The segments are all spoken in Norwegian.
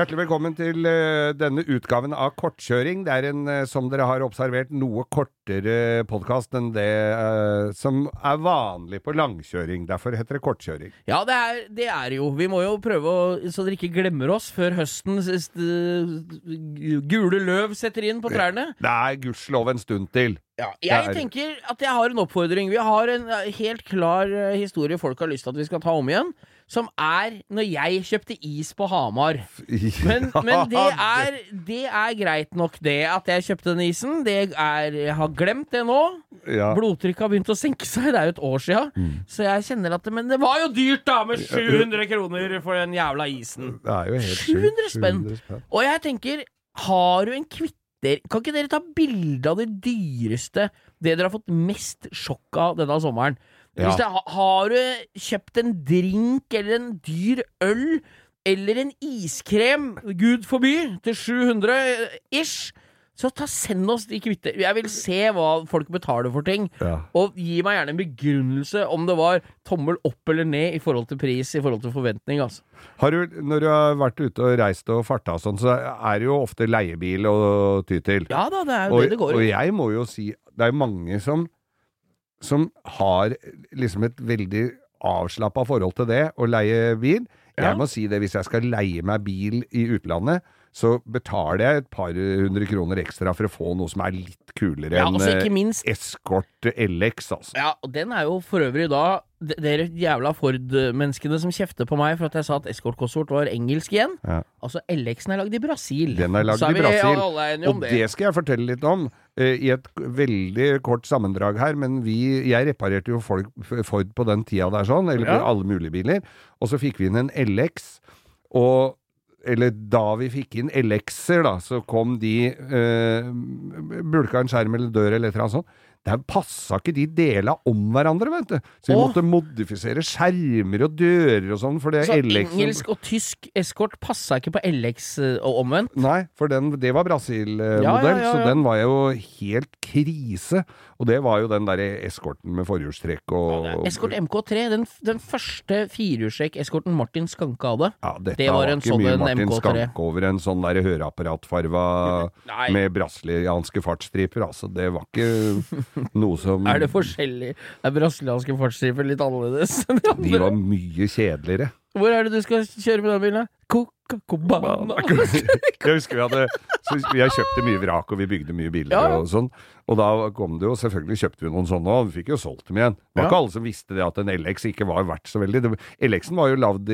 Hjertelig velkommen til eh, denne utgaven av Kortkjøring. Det er en, eh, som dere har observert, noe kortere podkast enn det uh, som er vanlig på langkjøring. Derfor heter det kortkjøring. Ja, det er, det er jo. Vi må jo prøve å Så dere ikke glemmer oss før høsten gule løv setter inn på trærne. Det er gudskjelov en stund til. Ja, jeg er- tenker at jeg har en oppfordring. Vi har en helt klar historie folk har lyst til at vi skal ta om igjen. Som er når jeg kjøpte is på Hamar. Men, men det, er, det er greit nok, det. At jeg kjøpte den isen. Det er, jeg har glemt det nå. ja. Blodtrykket har begynt å senke seg. Det er jo et år sia. Så jeg kjenner at det, Men det var jo dyrt, da! Med 700 kroner for den jævla isen. Det er jo helt 700 spenn. 700 spenn. Og jeg tenker, har du en kvitter Kan ikke dere ta bilde av det dyreste, det dere har fått mest sjokk av denne sommeren? Ja. Det, har du kjøpt en drink eller en dyr øl eller en iskrem, gud forby, til 700 ish, så ta send oss de kvitter. Jeg vil se hva folk betaler for ting. Ja. Og gi meg gjerne en begrunnelse om det var tommel opp eller ned i forhold til pris, i forhold til forventning, altså. Har du, når du har vært ute og reist og farta og sånn, så er det jo ofte leiebil å ty til. Ja da, det er jo og, det det går og jeg må jo si Det er mange som Som har liksom et veldig avslappa forhold til det å leie bil. Jeg må si det, hvis jeg skal leie meg bil i utlandet, så betaler jeg et par hundre kroner ekstra for å få noe som er litt kulere Ja, enn altså, ikke eh, minst Escort LX, altså. Ja, og den er jo for øvrig da de- Dere jævla Ford-menneskene som kjefter på meg for at jeg sa at Escort-konsort var engelsk igjen. Ja. Altså, LX-en er lagd i Brasil. Den er lagd i Brasil. Og det. det skal jeg fortelle litt om eh, i et veldig kort sammendrag her. Men vi, jeg reparerte jo folk, Ford på den tida der sånn, eller Ja. alle mulige biler. Og så fikk vi inn en LX. Og eller da vi fikk inn LX-er, da, så kom de eh, Bulka en skjerm eller dør eller et eller annet sånt. Der passa ikke de dela om hverandre, vet du. Så vi Åh. måtte modifisere skjermer og dører og sånn. Så engelsk og tysk eskort passa ikke på LX eh, og omvendt. Nei, for den, det var Brasil-modell, Ja, ja, ja, så den var jo helt krise. Og det var jo den derre eskorten med forhjulstrekk og Eskort MK3, den, den første firehjulstrekk-eskorten Martin Skanke hadde. Ja, dette Det var var en ikke sånn mye Martin MK3. Skanke over en sånn der høreapparatfarva med brasilianske fartsstriper. Altså, det var ikke noe som Er det forskjellig? Er brasilianske fartsstriper litt annerledes enn de De var mye kjedeligere. Hvor er det du skal kjøre med den bilen? Coca-Cobana. Jeg husker vi hadde så Vi har kjøpt mye vrak, og vi bygde mye biler og sånn. Og da kom det jo Selvfølgelig kjøpte vi noen sånne, og vi fikk jo solgt dem igjen. Det var ikke alle som visste det at en LX ikke var verdt så veldig. LX-en var jo lagd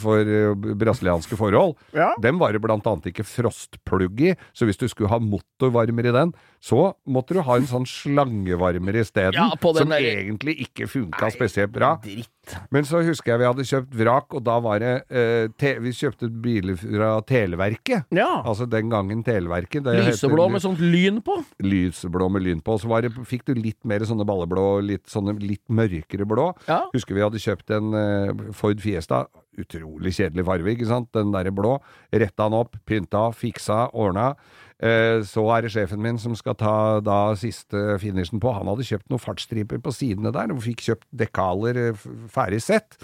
for eh, brasilianske forhold. Ja. Den var det blant annet ikke frostplugg i, så hvis du skulle ha motorvarmer i den, så måtte du ha en sånn slangevarmer isteden, Ja, som der- egentlig ikke funka spesielt bra. Dritt. Men så husker jeg vi hadde kjøpt vrak, og da var det eh, Vi kjøpte biler fra Televerket. Ja. Altså den gangen Televerket. Lyseblå heter- med sånt lyn på. Lyseblå med lyn på. Så var det, fikk du litt mer sånne balleblå, litt sånne litt mørkere blå. Ja. Husker vi hadde kjøpt en uh, Ford Fiesta. Utrolig kjedelig farve, ikke sant? Den derre blå. Retta den opp, pynta, fiksa, ordna. Eh, så er det sjefen min som skal ta da siste finishen på. Han hadde kjøpt noen fartsstriper på sidene der, og fikk kjøpt dekaler eh, ferdig sett.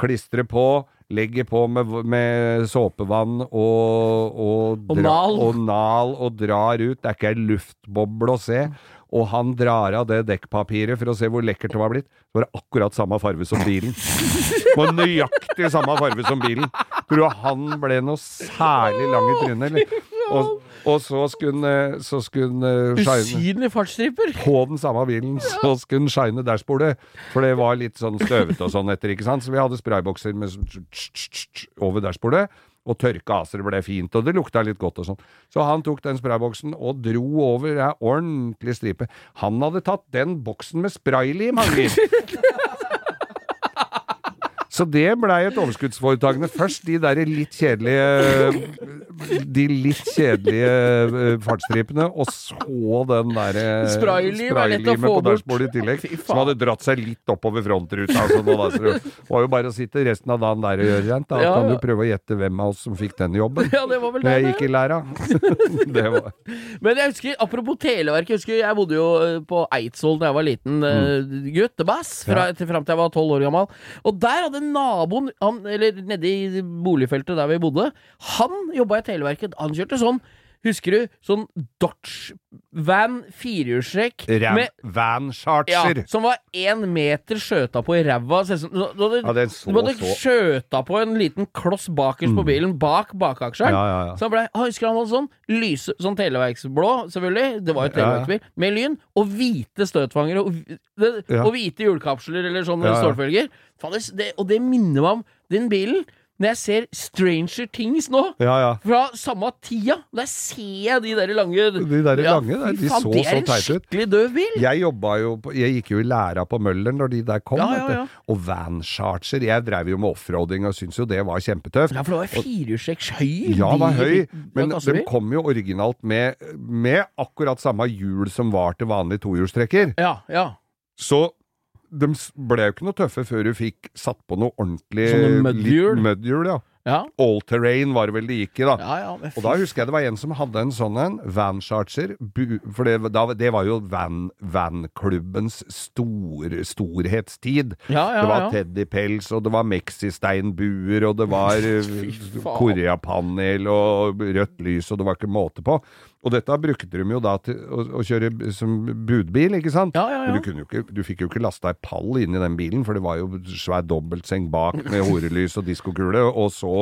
Klistre på, legge på med, med såpevann og, og, Og dra- nal. og nal og drar ut. Det er ikke ei luftboble å se. Og han drar av det dekkpapiret for å se hvor lekkert det var blitt. Det var akkurat samme farve som bilen. Det var nøyaktig samme farve som bilen. Tror du han ble noe særlig lang i trynet, eller? Og, og så skulle eh, så skulle eh, shine Usynlige fartsstriper. på den samme bilen, så skulle den shine dashbordet. For det var litt sånn støvete og sånn etter, ikke sant. Så vi hadde spraybokser med sånn over dashbordet. Og tørka av så det ble fint, og det lukta litt godt og sånn. Så han tok den sprayboksen og dro over ei ordentlig stripe. Han hadde tatt den boksen med spraylim, han gitt. Så det blei et overskuddsforetagende. Først de der litt kjedelige de litt kjedelige fartstripene, fartsstripene, og så den derre Spraylim er lett å få på dashbordet i tillegg, som hadde dratt seg litt oppover frontruta. Altså, det var jo bare å sitte resten av dagen der og gjøre rent. Da Ja, kan du prøve å gjette hvem av oss som fikk den jobben. Ja, det var vel Når jeg gikk i læra. det var Men jeg husker, apropos Televerket, jeg husker jeg bodde jo eh, på Eidsvoll da jeg var liten uh, guttebass, fra, til, fram til jeg var tolv år gammel. Og der hadde naboen, han, eller nede i boligfeltet der vi bodde, han jobba i Televerket. Han kjørte sånn Husker du? Sånn Dodge Van firehjulstrekk Van ja, som var én meter skjøta på i ræva. Du du Ja, den så du så. skjøta på en liten kloss bakerst på bilen, bak bakaksjeren. Ja, ja, ja. Så han ble, han husker han hadde sånn lyse, sånn televerksblå, selvfølgelig, det var jo televerksbil, med lyn, og hvite støtfangere, og, og hvite hjulkapsler eller sånne stålfølger. Faen, det, og det minner meg om den bilen. Når jeg ser Stranger Things nå, Ja, ja. fra samme tida, der ser jeg de der lange De der lange der, de faen, så det så er en teite ut. skikkelig døv bil. Jeg jobba jo på, Jeg gikk jo i læra på Møller når de der kom, Ja, ja, ja. Og Van Charger. Jeg drev jo med offroading og syntes jo det var kjempetøft. Ja, for det var firehjulstrekk høy. Ja, det var høy, men de kom jo originalt med, med akkurat samme hjul som var til vanlig tohjulstrekker. Ja, ja. Så de ble jo ikke noe tøffe før du fikk satt på noe ordentlig Sånne mudhjul? mudhjul, ja. Ja, All terrain var det vel det gikk i, da. ja, ja Og da husker jeg det var en som hadde en sånn en, Van Charger, for det, det var jo van, vanklubbens stor, storhetstid. Det var teddypels, og det var mexisteinbuer, og det var eh, koreapanel og rødt lys, og det var ikke måte på. Og dette brukte de jo da til å, å kjøre som budbil, ikke sant? Ja, ja, ja. Men du, ikke, du fikk jo ikke lasta ei pall inn i den bilen, for det var jo svær dobbeltseng bak med horelys og diskokule, og så,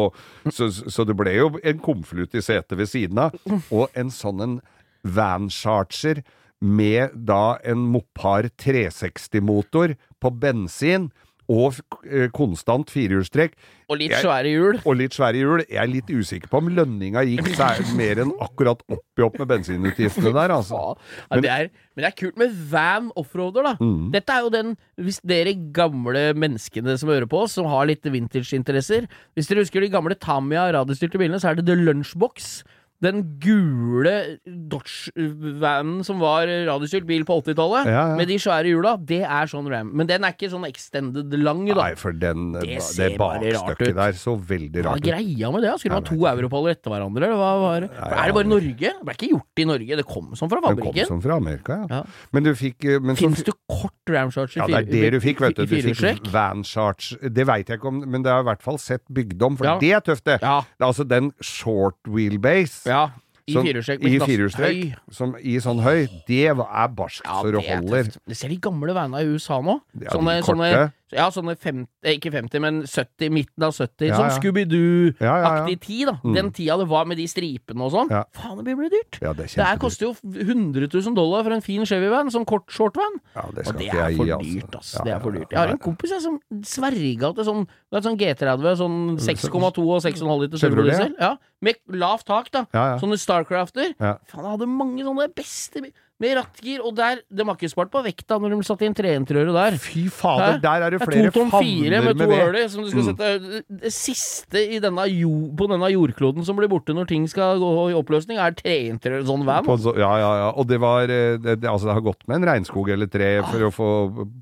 så Så det ble jo en konvolutt i setet ved siden av, og en sånn en Van Charger med da en Mopar 360-motor på bensin og eh, konstant firehjulstrekk. Og litt svære hjul. Og litt svære hjul. Jeg er litt usikker på om lønninga gikk mer enn akkurat oppi opp med bensinutgiftene der, altså. Ja, det er, men det er kult med van offroader, da. Mm. Dette er jo den Hvis dere gamle menneskene som hører på oss, som har litt vintage-interesser Hvis dere husker de gamle Tamiya radiostyrte bilene, så er det The Lunchbox. Den gule Dodge-vanen som var radiostyrt bil på 80-tallet, Ja, ja. med de svære hjula, det er sånn Ram. Men den er ikke sånn extended lang, da. Nei, for den, Det det, bakstykket der så veldig Hva rart er greia med det? Skulle man ha to europaller etter hverandre? Eller hva var det? Nei, er det bare Norge? Det ble ikke gjort i Norge, det kom sånn fra fabrikken. Det kom sånn som fra Amerika, ja. Ja. Men du fikk eh, men Fins det kort Ramcharger Ja, det er det du fikk, vet du. Du fikk? Van Charge. Det veit jeg ikke om, men det har i hvert fall sett bygd om, for det er tøft, det. Er altså den short wheelbase. Ja, i som- firehjulstrekk. I firehjulstrekk, som i sånn høy. Det er barskt Ja, så det er holder. Det ser de gamle veiene i USA nå. Ja, sånne, de sånne, ja, sånne fem, eh, ikke 50, men 70, midten av 70. Ja, sånn. Scooby-Doo-aktig tid, da. Mm. Den tida det var med de stripene og sånn. Faen, det blir dyrt. Det Det her koster jo 100 000 dollar for en fin Chevy-van, sånn kort short-van. Ja, det Og det er for altså. dyrt, ass. Ja, det er for dyrt. Jeg har en kompis jeg, som sverga til sånn, sånn G30, sånn 6,2 og 6,5 liter turbodiesel. Ja, med lavt tak, da. Sånne Starcrafter. Faen, jeg hadde mange sånne beste bil- med rattgir, og der De har ikke spart på vekta når de satte inn treinteriøret der. Fy fader, Hæ? der er det er flere to favner med to med ved. som du skal Mm. Det siste i denne jo, på denne jordkloden som blir borte når ting skal gå i oppløsning, er treinteriør, sånn van. Så, ja, ja, ja. Og det var eh, det, det, Altså, det har gått med en regnskog eller tre for å få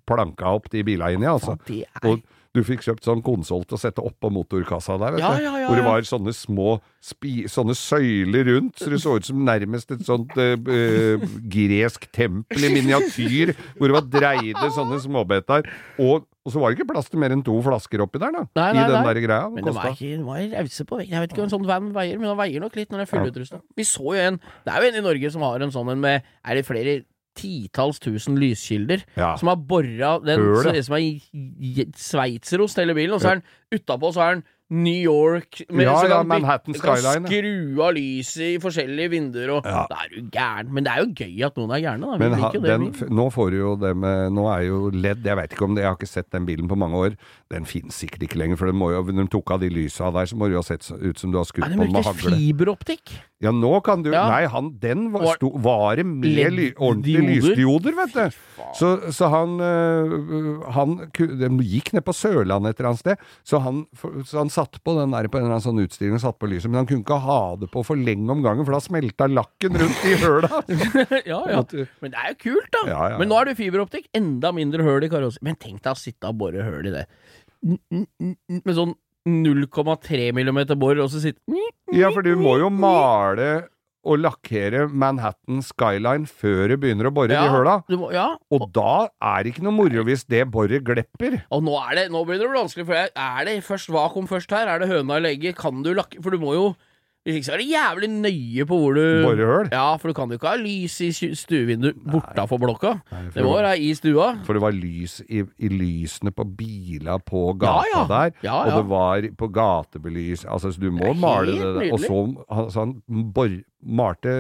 planka opp de bilene inni, altså. Det er Og du fikk kjøpt sånn konsoll til å sette oppå motorkassa der, vet Ja, du. ja, ja, Hvor det var sånne små sånne søyler rundt, så det så ut som nærmest et sånt eh, gresk tempel i miniatyr, hvor det var dreide sånne småbeter. Og, og så var det ikke plass til mer enn to flasker oppi der, da. Nei, nei, I den nei. der greia. Men Det de er ikke de var rause på vekt. Jeg vet ikke hva en sånn van veier, men den veier nok litt når den er fullutrusta. Vi så jo en Det er jo en i Norge som har en sånn en med Er det flere titalls tusen lyskilder? Ja. Som har bora den Høl, så som er sveitserost hele bilen, og så er den utapå så er den New York med, Ja, så ja, kan- Manhattan du kan Skyline, ja. skru av lyset i forskjellige vinduer, og Ja. Da er du gæren. Men det er jo gøy at noen er gærne, da. Men ha, den, nå får du jo det med Nå er jo LED Jeg vet ikke om det, jeg har ikke sett den bilen på mange år. Den finnes sikkert ikke lenger, for den må jo, når de tok av de lysa der, så må det jo ha sett ut som du har skutt de på den med hagle. fiberoptikk. Ja, nå kan du Ja. Nei, han, den var, Var- sto, var med ly, ordentlige lysdioder, vet du. Så, så han, øh, han De gikk ned på Sørlandet et eller annet sted, så han, så han satt på den der på en eller annen sånn utstilling og satt på lyset, men han kunne ikke ha det på for lenge om gangen, for da smelta lakken rundt i høla. ja, ja. Men det er jo kult, da. Ja, ja, Men nå er det fiberoptikk. Enda mindre høl i karossen. Men tenk deg å sitte og bore høl i det. Med sånn 0,3 millimeter bor, og så sitte Ja, for du må jo male og lakkere Manhattan Skyline før du begynner å bore Ja. de høla. Må, ja. Og da er det ikke noe moro hvis det boret glepper. Og nå, er det, nå blir det vanskelig, for jeg- er det først hva kom først her? Er det høna eller egget? Kan du lakke For du må jo Hvis ikke så er det jævlig nøye på hvor du Borehøl. Ja, for du kan jo ikke ha lys i stu- stuevinduet bortafor blokka. Nei, Det må være i stua. For det var lys i, i lysene på bila på gata ja. der, Ja, og det var på gatebelys Altså, så du må Det male det der. Og så, han- han bor, malte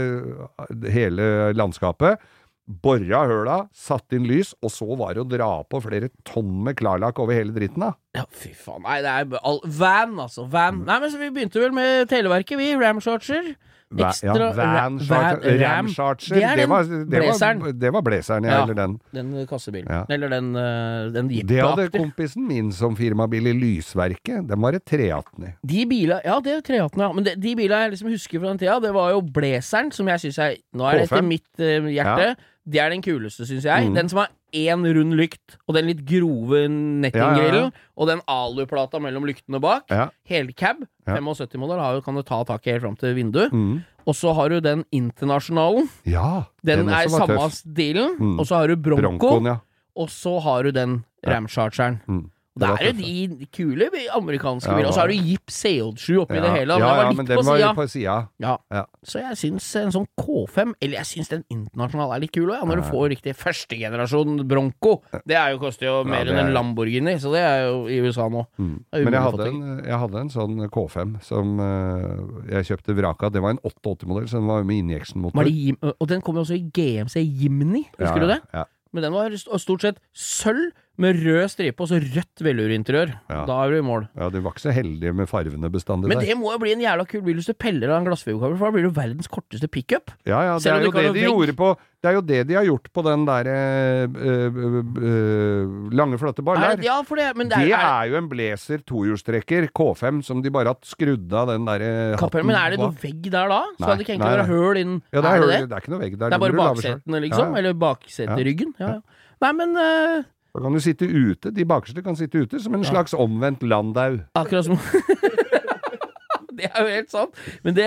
hele landskapet. Bora høla, satte inn lys, og så var det å dra på flere tonn med klarlakk over hele dritten, da. Ja, fy faen. Nei, det er all, van, altså. Van. Nei, men så vi begynte vel med Televerket, vi. Ramcharger. Va- Ekstra ja, van, van- ram charger. Det Det var, det var, det var blazeren, ja, Ja. eller den. Den kassebilen. Ja. Eller den, uh, den Det hadde kompisen min som firmabil i Lysverket. Den var et 318 i. De bila Ja, det er 318, ja. Men de, de bila jeg liksom husker fra den tida, det var jo Blazeren, som jeg syns er Nå er det etter mitt uh, hjerte. Det er den kuleste, syns jeg. Mm. Den som har én rund lykt, og den litt grove nettinggrillen, Ja, ja, og den aluplata mellom lyktene bak. Ja. Helcab. Ja. 75-modell kan du ta taket helt fram til vinduet. Mm. Og så har du den internasjonalen. Ja, Den, er samme stilen. Mm. Og så har du Bronco, Broncoen, ja. og så har du den. Ramchargeren. Mm. Og Det er jo de kule amerikanske Ja, biler. Og så har du. Jeep CO7 oppi det hele. Ja, ja, litt men den var sida. på sida. Ja. Ja. Så jeg syns en sånn K5, eller jeg syns den internasjonale er litt kul òg, ja, når du får riktig førstegenerasjon Bronco. Det jo, koster jo mer enn en Lamborghini, så det er jo i USA nå. Mm. Men jeg hadde, en, jeg hadde en sånn K5 som uh, jeg kjøpte vraka. Det var en 88-modell, så den var med injection-motor. Og den kom jo også i GMC Jimny, husker du det? Ja. Men den var stort sett sølv med rød stripe og så rødt velurinteriør. Ja. Da er du i mål. ja, de var ikke så heldige med farvene bestandig Men der. det må jo bli en jævla kul bil hvis du peller av en glassfiberkabel, for da blir det jo verdens korteste pickup. Ja, ja, det er jo det de gjorde på Det er jo det de har gjort på den der øh, øh, øh, lange, flotte Er baller. ja, for det, men det er, det er jo en Blazer tohjulstrekker, K5, som de bare har skrudd av den derre kapper, men er det noe vegg der da? Nei, Skal det ikke egentlig være høl inn? Ja, det er, er det det? det er ikke noe vegg der. Det er bare du baksetene, liksom? Ja. Eller bakseteryggen? Ja, ja. Nei, men Da kan du sitte ute. De bakerste kan sitte ute, som en slags omvendt Landau. akkurat som Det er jo helt sant. Men det,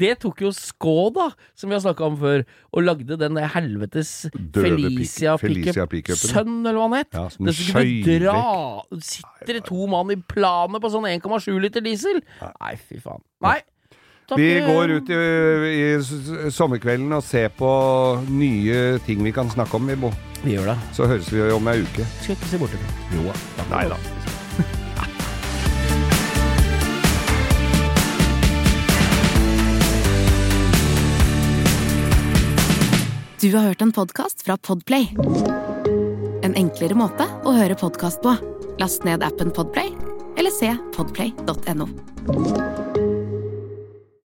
det tok jo Skoda, som vi har snakka om før, og lagde den der helvetes Felicia pickup pick Sønn, eller hva han het. Ja, som du dra Sitter det to mann i planet på sånn 1,7 liter diesel? Nei, fy faen. Nei. Takk, Vi eh, går ut i, i sommerkvelden og ser på nye ting vi kan snakke om, vi, Bo. Vi gjør det. Så høres vi om ei uke. Skal ikke se bort ifra. Jo da. Nei da. Du har hørt en podkast fra Podplay. En enklere måte å høre podkast på. Last ned appen Podplay, eller se podplay.no.